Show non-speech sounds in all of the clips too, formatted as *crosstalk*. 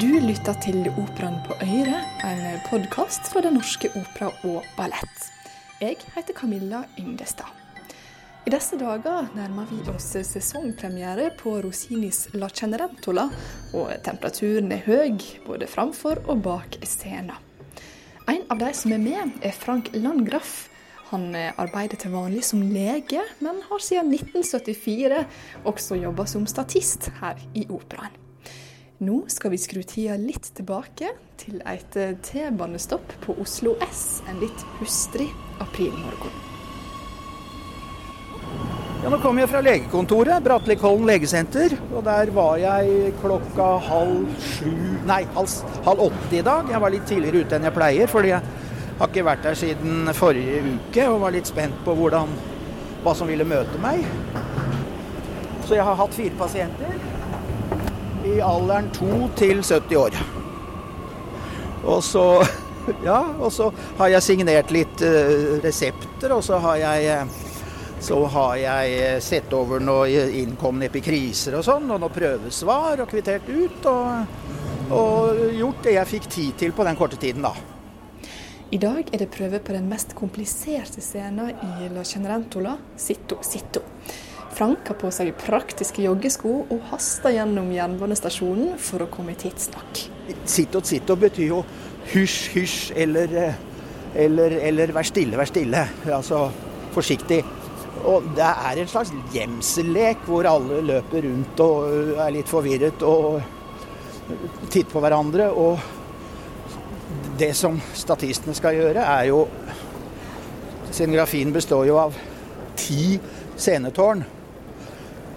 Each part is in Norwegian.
Du lytter til Operaen på Øyre, en podkast fra Den norske opera og ballett. Jeg heter Camilla Yndestad. I disse dager nærmer vi oss sesongpremiere på Rosinis La Cenerentola, og temperaturen er høy både framfor og bak scenen. En av de som er med, er Frank Landgraff. Han arbeider til vanlig som lege, men har siden 1974 også jobba som statist her i operaen. Nå skal vi skru tida litt tilbake til et T-banestopp på Oslo S en litt hustrig aprilmorgen. Ja, nå kom jeg fra legekontoret, Bratlikollen legesenter. Og der var jeg klokka halv sju Nei, halv, halv åtte i dag. Jeg var litt tidligere ute enn jeg pleier, fordi jeg har ikke vært der siden forrige uke og var litt spent på hvordan, hva som ville møte meg. Så jeg har hatt fire pasienter i alderen 2 til 70 år. Og så, *laughs* ja, og så har jeg signert litt uh, resepter, og så har jeg så har jeg sett over noen innkomne epikriser og sånn, og noen prøvesvar og kvittert ut. Og, og, gjort det jeg fikk tid til på den korte tiden, da. I dag er det prøve på den mest kompliserte scenen i La Generentola, Sitto Sitto. Frank har på seg praktiske joggesko og haster gjennom jernbanestasjonen for å komme i tidsnok. sitt og betyr jo hysj, hysj, eller, eller, eller vær stille, vær stille. Altså forsiktig. Og det er en slags gjemsellek hvor alle løper rundt og er litt forvirret og titter på hverandre. Og det som statistene skal gjøre, er jo Scenografien består jo av ti scenetårn,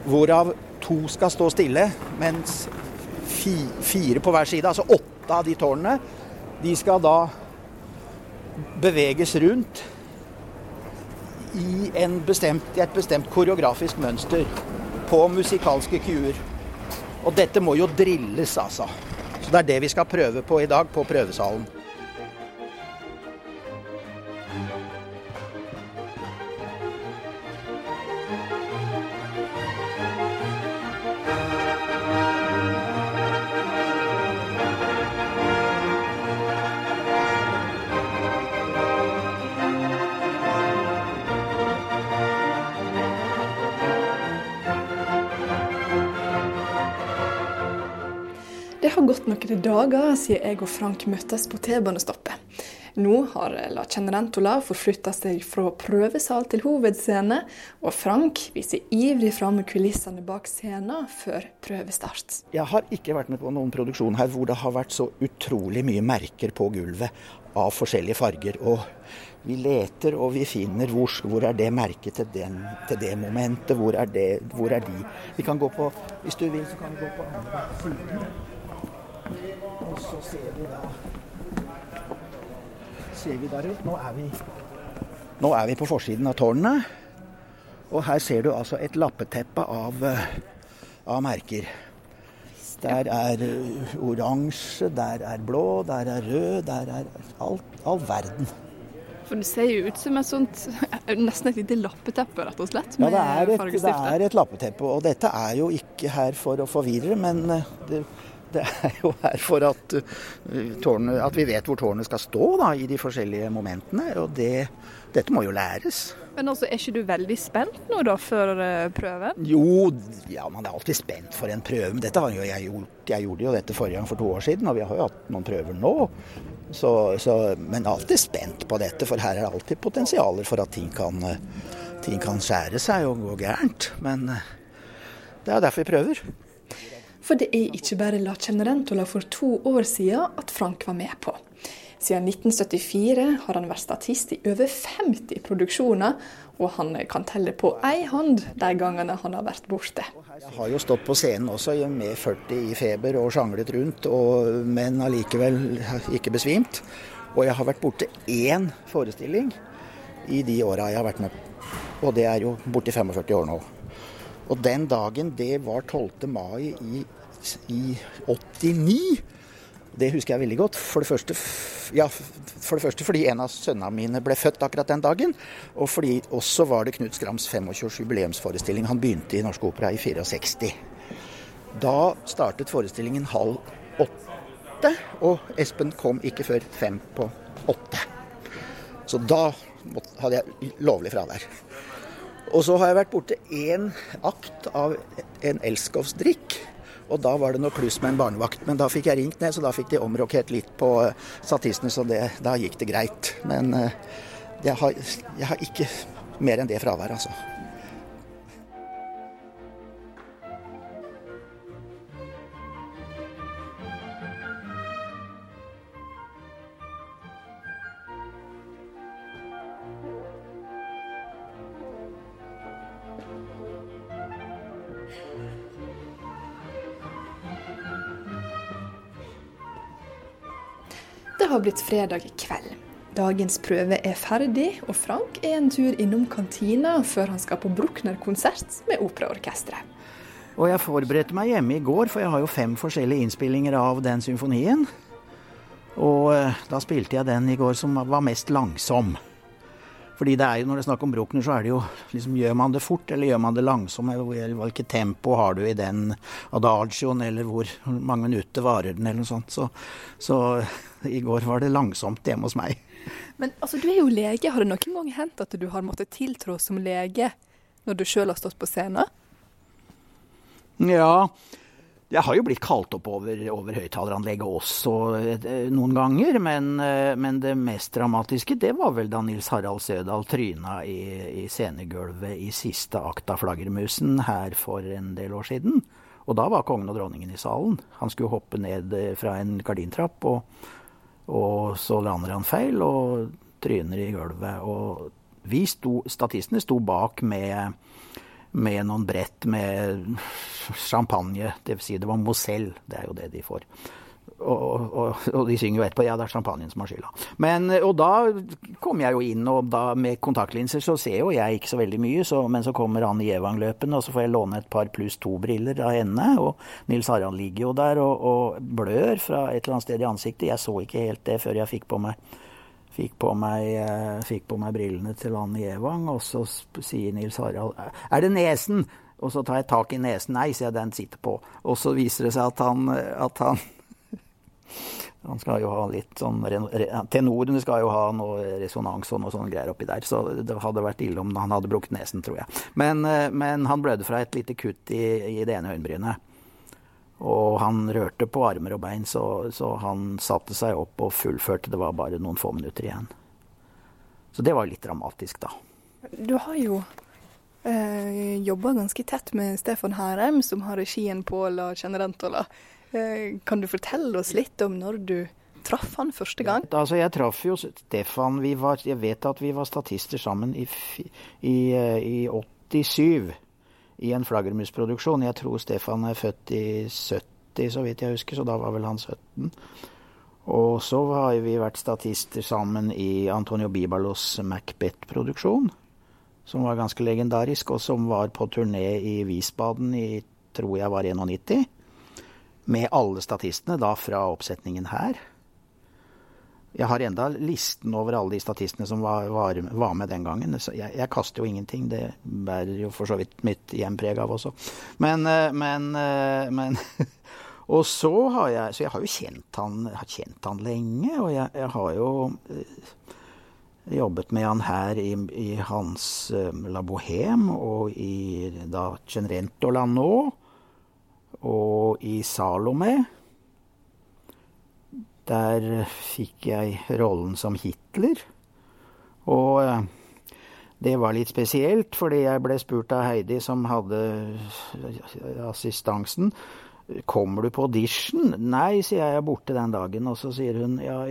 hvorav to skal stå stille, mens fire på hver side, altså åtte av de tårnene, de skal da beveges rundt i bestemt, et bestemt koreografisk mønster på musikalske kuer. Og dette må jo drilles, altså. Så det er det vi skal prøve på i dag på prøvesalen. Gått noen dager siden jeg og Frank møttes på T-banestoppet. Nå har La Cenerentola forflytta seg fra prøvesal til hovedscene, og Frank viser ivrig fram kulissene bak scenen før prøvestart. Jeg har ikke vært med på noen produksjon her hvor det har vært så utrolig mye merker på gulvet av forskjellige farger. Og vi leter og vi finner hvor, hvor er det merket til, den, til det momentet, hvor er, det, hvor er de. Vi kan gå på, Hvis du vil, så kan vi gå på andre siden. Og så ser vi da ser vi der ut. Nå er vi, nå er vi på forsiden av tårnene. Og her ser du altså et lappeteppe av, av merker. Der er oransje, der er blå, der er rød, der er alt, all verden. For Det ser jo ut som et sånt, *laughs* nesten et lite lappeteppe, rett og slett? Ja, det er, et, det er et lappeteppe. Og dette er jo ikke her for å forvirre, men det, det er jo her for at, tårnet, at vi vet hvor tårnet skal stå da, i de forskjellige momentene. Og det, dette må jo læres. Men altså, Er ikke du veldig spent nå da, før prøven? Jo, ja, man er alltid spent for en prøve. Men dette har jo jeg gjort. Jeg gjorde jo dette forrige gang for to år siden, og vi har jo hatt noen prøver nå. Så, så, men alltid spent på dette, for her er det alltid potensialer for at ting kan, ting kan skjære seg og gå gærent. Men det er derfor vi prøver. For det er ikke bare La Cenerentola for to år siden at Frank var med på. Siden 1974 har han vært statist i over 50 produksjoner, og han kan telle på ei hånd de gangene han har vært borte. Jeg har jo stått på scenen også med 40 i feber og sjanglet rundt, og, men allikevel ikke besvimt. Og jeg har vært borte én forestilling i de åra jeg har vært med. Og det er jo borti 45 år nå. Og den dagen, det var 12. mai i, i 89. Det husker jeg veldig godt. For det, første, ja, for det første fordi en av sønnene mine ble født akkurat den dagen. Og fordi også var det Knut Skrams 25-års jubileumsforestilling. Han begynte i Norsk Opera i 64. Da startet forestillingen halv åtte og Espen kom ikke før fem på åtte. Så da hadde jeg lovlig fravær. Og så har jeg vært borte én akt av en elskovsdrikk. Og da var det noe kluss med en barnevakt. Men da fikk jeg ringt ned, så da fikk de omrokert litt på statistene, så det, da gikk det greit. Men jeg har, jeg har ikke mer enn det fraværet, altså. Det har blitt fredag kveld. Dagens prøve er ferdig, og Frank er en tur innom kantina før han skal på Bruckner-konsert med operaorkesteret. Og jeg forberedte meg hjemme i går, for jeg har jo fem forskjellige innspillinger av den symfonien. Og eh, da spilte jeg den i går som var mest langsom. Fordi det er jo, når det er snakk om Bruckner, så er det jo liksom Gjør man det fort, eller gjør man det langsomt? Eller hvilket tempo har du i den adagioen, eller hvor mange minutter varer den, eller noe sånt. Så, så i går var det langsomt hjemme hos meg. Men altså, du er jo lege. Har det noen gang hendt at du har måttet tiltrå som lege når du sjøl har stått på scenen? Ja, jeg har jo blitt kalt opp over, over høyttaleranlegget også eh, noen ganger. Men, eh, men, det mest dramatiske det var vel da Nils Harald Sødal tryna i, i scenegulvet i siste akt av Flaggermusen her for en del år siden. Og da var kongen og dronningen i salen. Han skulle hoppe ned eh, fra en gardintrapp. og og så lander han feil og tryner i gulvet. Og vi sto, statistene sto bak med, med noen brett med champagne. Det vil si det var Moselle, det er jo det de får. Og, og, og, de synger jo etterpå ja, det er champagnen som har skylda. Men, og da kom jeg jo inn, og da med kontaktlinser så ser jo jeg ikke så veldig mye. Så, men så kommer Anne Gjevang løpende, og så får jeg låne et par pluss to-briller av henne. Og Nils Harald ligger jo der og, og, blør fra et eller annet sted i ansiktet. Jeg så ikke helt det før jeg fikk på meg Fikk på, meg, eh, fikk på meg brillene til Anne Gjevang, og så sier Nils Harald Er det nesen? Og så tar jeg tak i nesen. Nei, sier jeg, den sitter på. Og så viser det seg at han, at han *laughs* han skal jo ha litt sånn Tenorene skal jo ha noe resonans og noe sånn greier oppi der. Så det hadde vært ille om han hadde brukket nesen, tror jeg. Men, eh, men han blødde fra et lite kutt i, i det ene øyenbrynet. Og han rørte på armer og bein, så, så, han satte seg opp og fullførte. Det var bare noen få minutter igjen. Så det var litt dramatisk, da. Du har jo eh, jobba ganske tett med Stefan Herheim, som har regien på La Generentola. Eh, kan du fortelle oss litt om når du traff han første gang? Ja, altså Jeg traff jo Stefan var, Jeg vet at vi var statister sammen i, i, eh, i 87 i en flaggermusproduksjon. Jeg tror Stefan er født i 70, så vidt jeg husker, så da var vel han 17. Og så har vi vært statister sammen i Antonio Bibalos Macbeth-produksjon, som var ganske legendarisk, og som var på turné i Wiesbaden i tror jeg var 91 med alle statistene da fra oppsetningen her. Jeg har enda listen over alle de statistene som var, var, var med den gangen. Jeg, jeg, kaster jo ingenting, det bærer jo for så vidt mitt hjempreg av også. Men, eh, men, eh, men *laughs* Og så har jeg Så jeg har jo kjent han, kjent han lenge, og jeg, jeg, har jo eh, jobbet med han her i, i hans La Bohème og i da Cenerentoland nå og i Salome. Der fikk jeg rollen som Hitler. Og eh, det var litt spesielt, fordi jeg ble spurt av Heidi, som hadde assistansen. Kommer du på audition? Nei, sier jeg, jeg er borte den dagen. Og så sier hun ja,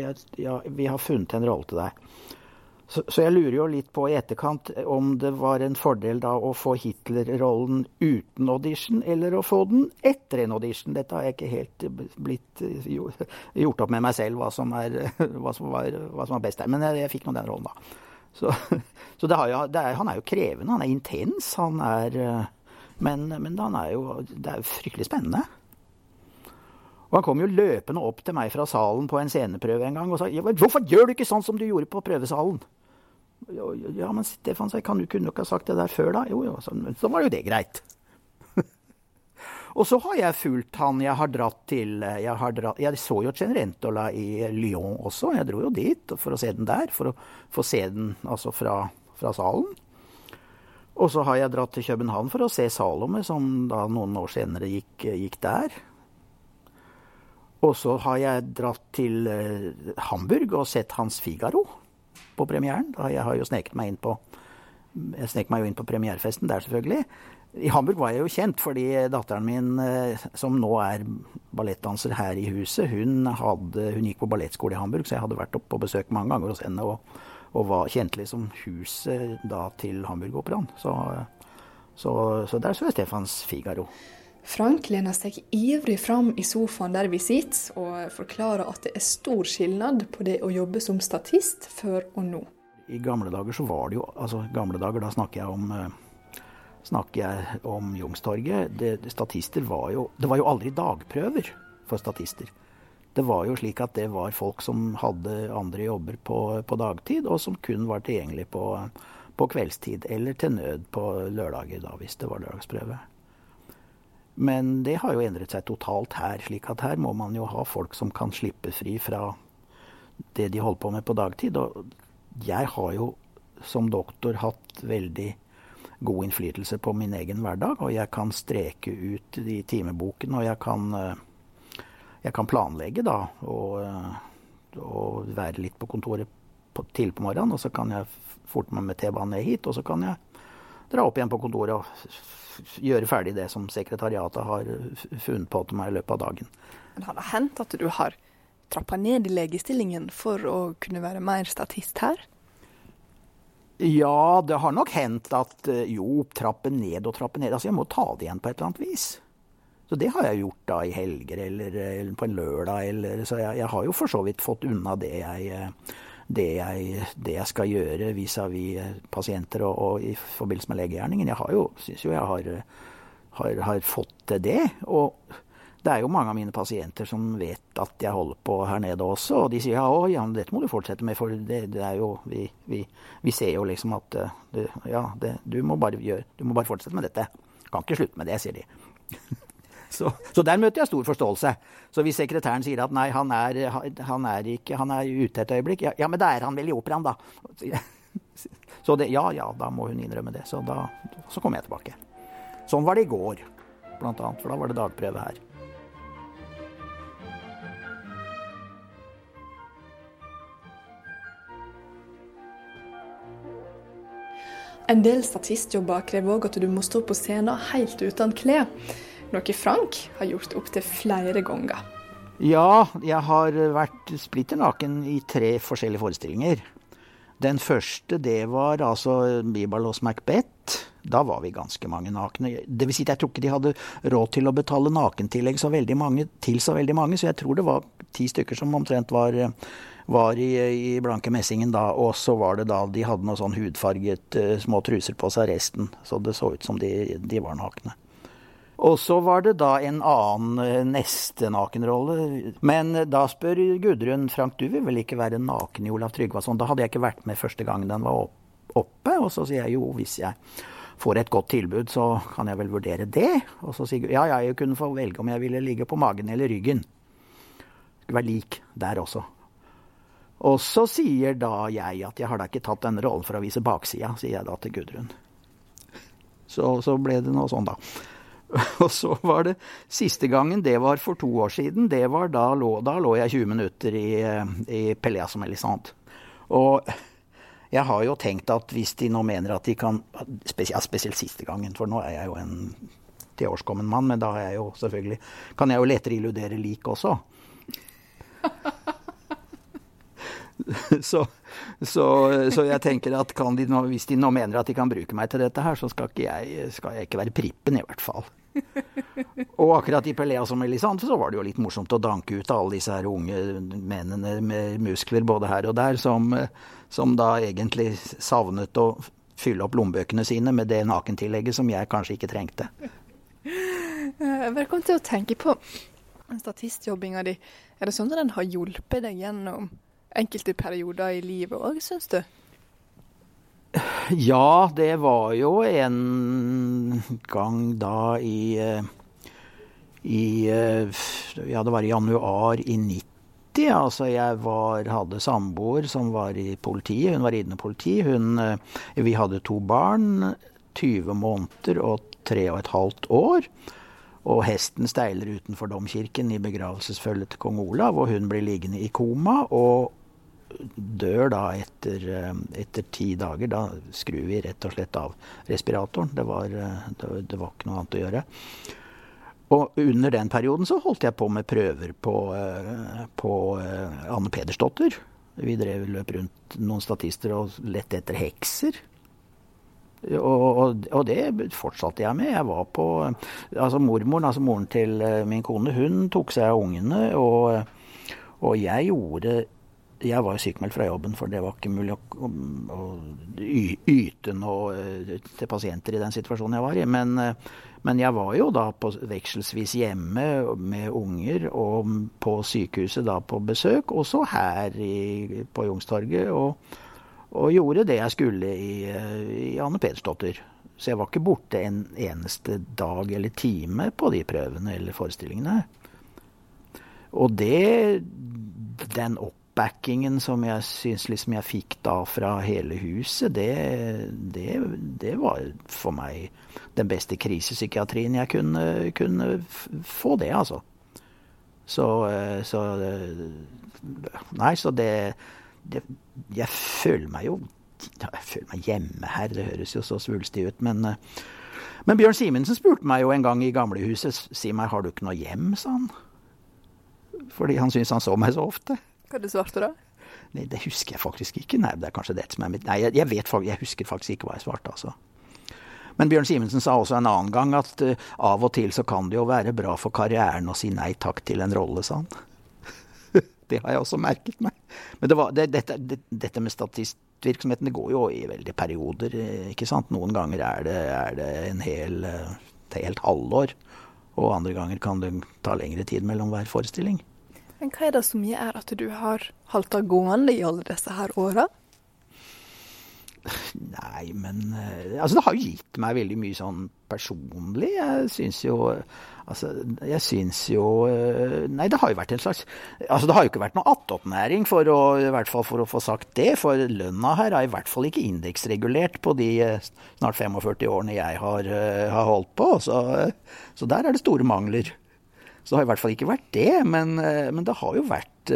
ja vi har funnet en rolle til deg. Så, så, jeg lurer jo litt på i etterkant om det var en fordel da å få Hitler-rollen uten audition, eller å få den etter en audition. Dette har jeg ikke helt blitt *laughs* gjort opp med meg selv, hva som er, *laughs* hva som var, hva som var best der. Men jeg, jeg fikk nå den rollen, da. Så, *laughs* så det jo, det er, han er jo krevende, han er intens. Han er Men, men han er jo Det er jo fryktelig spennende. Og han kom jo løpende opp til meg fra salen på en sceneprøve en gang og sa 'Hvorfor gjør du ikke sånn som du gjorde på prøvesalen?' Ja, men Stefan sa, kan du kunne ikke ha sagt det der før, da? Jo, jo, så, så var jo det greit. *laughs* Og så har jeg fulgt han jeg har dratt til Jeg, dratt, jeg så jo Cenerentola i Lyon også. Jeg dro jo dit for å se den der. For å få se den altså fra, fra salen. Og så har jeg dratt til København for å se Salome, som da noen år senere gikk, gikk der. Og så har jeg dratt til uh, Hamburg og sett Hans Figaro på premieren. Jeg har jo sneket meg inn på jeg snek meg jo inn på premierefesten der, selvfølgelig. I Hamburg var jeg jo kjent fordi datteren min, eh, som nå er ballettdanser her i huset, hun, hadde, hun gikk på ballettskole i Hamburg, så jeg hadde vært opp på besøk mange ganger hos henne. Og, og var kjent liksom huset da til Hamburg-operaen. Så, så, så, der så jeg Stefans Figaro. Frank lener seg ivrig fram i sofaen der vi sitter, og forklarer at det er stor skilnad på det å jobbe som statist før og nå. I gamle dager så var det jo altså gamle dager, da snakker jeg om eh, snakker jeg om Youngstorget. Det, statister var jo Det var jo aldri dagprøver for statister. Det var jo slik at det var folk som hadde andre jobber på, på dagtid, og som kun var tilgjengelig på, på, kveldstid, eller til nød på lørdager, da, hvis det var lørdagsprøve. Men det har jo endret seg totalt her, slik at her må man jo ha folk som kan slippe fri fra det de holder på med på dagtid. Og jeg har jo som doktor hatt veldig god innflytelse på min egen hverdag. Og jeg kan streke ut i timeboken, og jeg kan, eh, jeg kan planlegge da. Og, eh, og, være litt på kontoret på, til på morgenen, og så kan jeg forte meg med T-banen ned hit. Og så kan jeg dra opp igjen på kontoret og gjøre ferdig det som sekretariatet har funnet på til meg i løpet av dagen. Men har det hendt at du har trappa ned i legestillingen for å kunne være mer statist her? Ja, det har nok hendt at eh, jo, trappe ned og trappe ned. Altså, jeg må ta det igjen på et eller annet vis. Så det har jeg gjort da i helger eller, eller på en lørdag. Eller, så jeg, jeg, har jo for så vidt fått unna det jeg, eh, det jeg, det jeg skal gjøre vis-à-vis -vis eh, pasienter og, og, i forbindelse med legegjerningen. Jeg har jo, syns jo jeg har, har, har fått til det. Og det er jo mange av mine pasienter som vet at jeg holder på her nede også, og de sier ja, ja dette må du fortsette med, for det, det er jo vi, vi, vi, ser jo liksom at du, ja, det, du, må bare gjøre, du må bare fortsette med dette. Kan ikke slutte med det, sier de. Så, så, der møter jeg stor forståelse. Så hvis sekretæren sier at nei, han er, han er, ikke, han er ute et øyeblikk, ja, ja, men da er han vel i operaen, da. *laughs* Så det, ja, ja, da må hun innrømme det. Så da så kommer jeg tilbake. Sånn var det i går, blant annet, for da var det dagprøve her. En del statistjobber krever òg at du må stå på scenen helt uten klær, noe Frank har gjort opptil flere ganger. Ja, jeg har vært splitter naken i tre forskjellige forestillinger. Den første, det var altså Bibalos Macbeth. Da var vi ganske mange nakne. Det vil si jeg tror ikke de hadde råd til å betale nakentillegg så veldig mange, til så veldig mange, så jeg tror det var ti stykker som omtrent var var i, i blanke messingen da, og så var det da de hadde noe sånn hudfarget uh, små truser på seg resten. Så det så ut som de, de var nakne. Og så var det da en annen uh, neste nakenrolle. Men uh, da spør Gudrun Frank, du vil vel ikke være naken i Olav Tryggvason? Da hadde jeg ikke vært med første gang den var oppe. Og så sier jeg jo, hvis jeg får et godt tilbud, så kan jeg vel vurdere det. Og så sier ja, ja, jeg kunne få velge om jeg ville ligge på magen eller ryggen. Skulle være lik der også. Og så sier da jeg at jeg har da ikke tatt denne rollen for å vise baksida, sier jeg da til Gudrun. Så, så ble det noe sånn, da. *laughs* Og så var det siste gangen, det var for to år siden. det var Da lå, da lå jeg 20 minutter i, i Pelea som Elisande. Og jeg har jo tenkt at hvis de nå mener at de kan Spesielt, spesielt siste gangen, for nå er jeg jo en tilårskommen mann, men da er jeg jo selvfølgelig Kan jeg jo lettere illudere lik også. *laughs* så, så, så, jeg tenker at de nå, hvis de nå mener at de kan bruke meg til dette her, så skal, ikke jeg, skal jeg ikke være prippen, i hvert fall. Og akkurat i Peleas som Melisande så var det jo litt morsomt å danke ut alle disse her unge mennene med muskler både her og der, som, som da egentlig savnet å fylle opp lommebøkene sine med det nakentillegget som jeg kanskje ikke trengte. Jeg kom til å tenke på statistjobbinga di. Er det sånn at den har hjulpet deg gjennom enkelte perioder i livet òg, syns du? Ja, det var jo en gang da i, i Ja, det var i januar i 90. Altså, jeg var, hadde samboer som var i politiet. Hun var ridende politi. Hun, vi hadde to barn. 20 måneder og tre og et halvt år. Og hesten steiler utenfor domkirken i begravelsesfølget til kong Olav, og hun blir liggende i koma og dør da etter, eh, etter ti dager. Da skrur vi rett og slett av respiratoren. Det var, eh, det, det var ikke noe annet å gjøre. Og under den perioden så holdt jeg på med prøver på, eh, på Anne Pedersdotter. Vi drev løp rundt noen statister og lette etter hekser. Og, og, det fortsatte jeg med. Jeg var på Altså mormoren, altså moren til min kone, hun tok seg av ungene. Og, og jeg gjorde jeg var jo sykemeldt fra jobben, for det var ikke mulig å, å yte noe eh, til pasienter i den situasjonen jeg var i. Men, eh, men, jeg var jo da på vekselsvis hjemme med unger, og på sykehuset da på besøk, også her i, på Youngstorget. Og, og gjorde det jeg skulle i, i Anne Pedersdotter. Så jeg var ikke borte en eneste dag eller time på de prøvene eller forestillingene. Og det Den oppbackingen som jeg syns liksom jeg fikk da fra hele huset, det, det, det, var for meg den beste krisepsykiatrien jeg kunne, kunne få det, altså. Så, så Nei, så det det, jeg føler meg jo jeg føler meg hjemme her, det høres jo så svulstig ut, men, eh, men Bjørn Simensen spurte meg jo en gang i gamlehuset si meg har du ikke noe hjem, sa han. Fordi han syntes han så meg så ofte. Hva du svarte da? Nei, Det husker jeg faktisk ikke. Nei, det er kanskje det som er mitt Nei, jeg, jeg, vet, jeg husker faktisk ikke hva jeg svarte, altså. Men Bjørn Simensen sa også en annen gang at uh, av og til så kan det jo være bra for karrieren å si nei takk til en rolle, sa han. *laughs* Det har jeg også merket meg. Men det var, det, dette, det, dette, med statistvirksomheten det går jo i veldige perioder. ikke sant? Noen ganger er det, er det en hel, et helt halvår. Og andre ganger kan det ta lengre tid mellom hver forestilling. Men hva er det som gjør at du har halta gående i alle disse her åra? Nei, men eh, Altså, det har jo gitt meg veldig mye sånn personlig. Jeg syns jo Altså, jeg syns jo eh, Nei, det har jo vært en slags Altså, det har jo ikke vært noe attåtnæring, for å, i hvert fall for å få sagt det. For lønna her er i hvert fall ikke indeksregulert på de eh, snart 45 årene jeg har, har holdt på. Så, så, der er det store mangler. Så det har i hvert fall ikke vært det. Men, men det har jo vært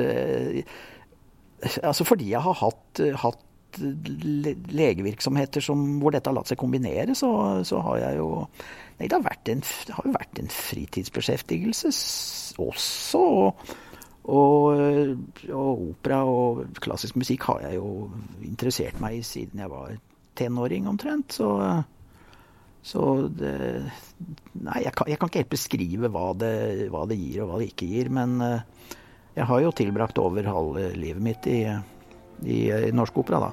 Altså fordi jeg har hatt, hatt legevirksomheter som, hvor dette har latt seg kombinere, så, så har jeg jo Nei, det har, en, det har jo vært en fritidsbeskjeftigelse også. Og, og, og, opera og klassisk musikk har jeg jo interessert meg i siden jeg var tenåring omtrent. Så, så det Nei, jeg kan, jeg kan, ikke helt beskrive hva det, hva det, gir og hva det ikke gir. Men eh, jeg har jo tilbrakt over halve livet mitt i i, i norsk opera, da.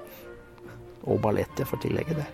Og ballett, jeg får tillegge det.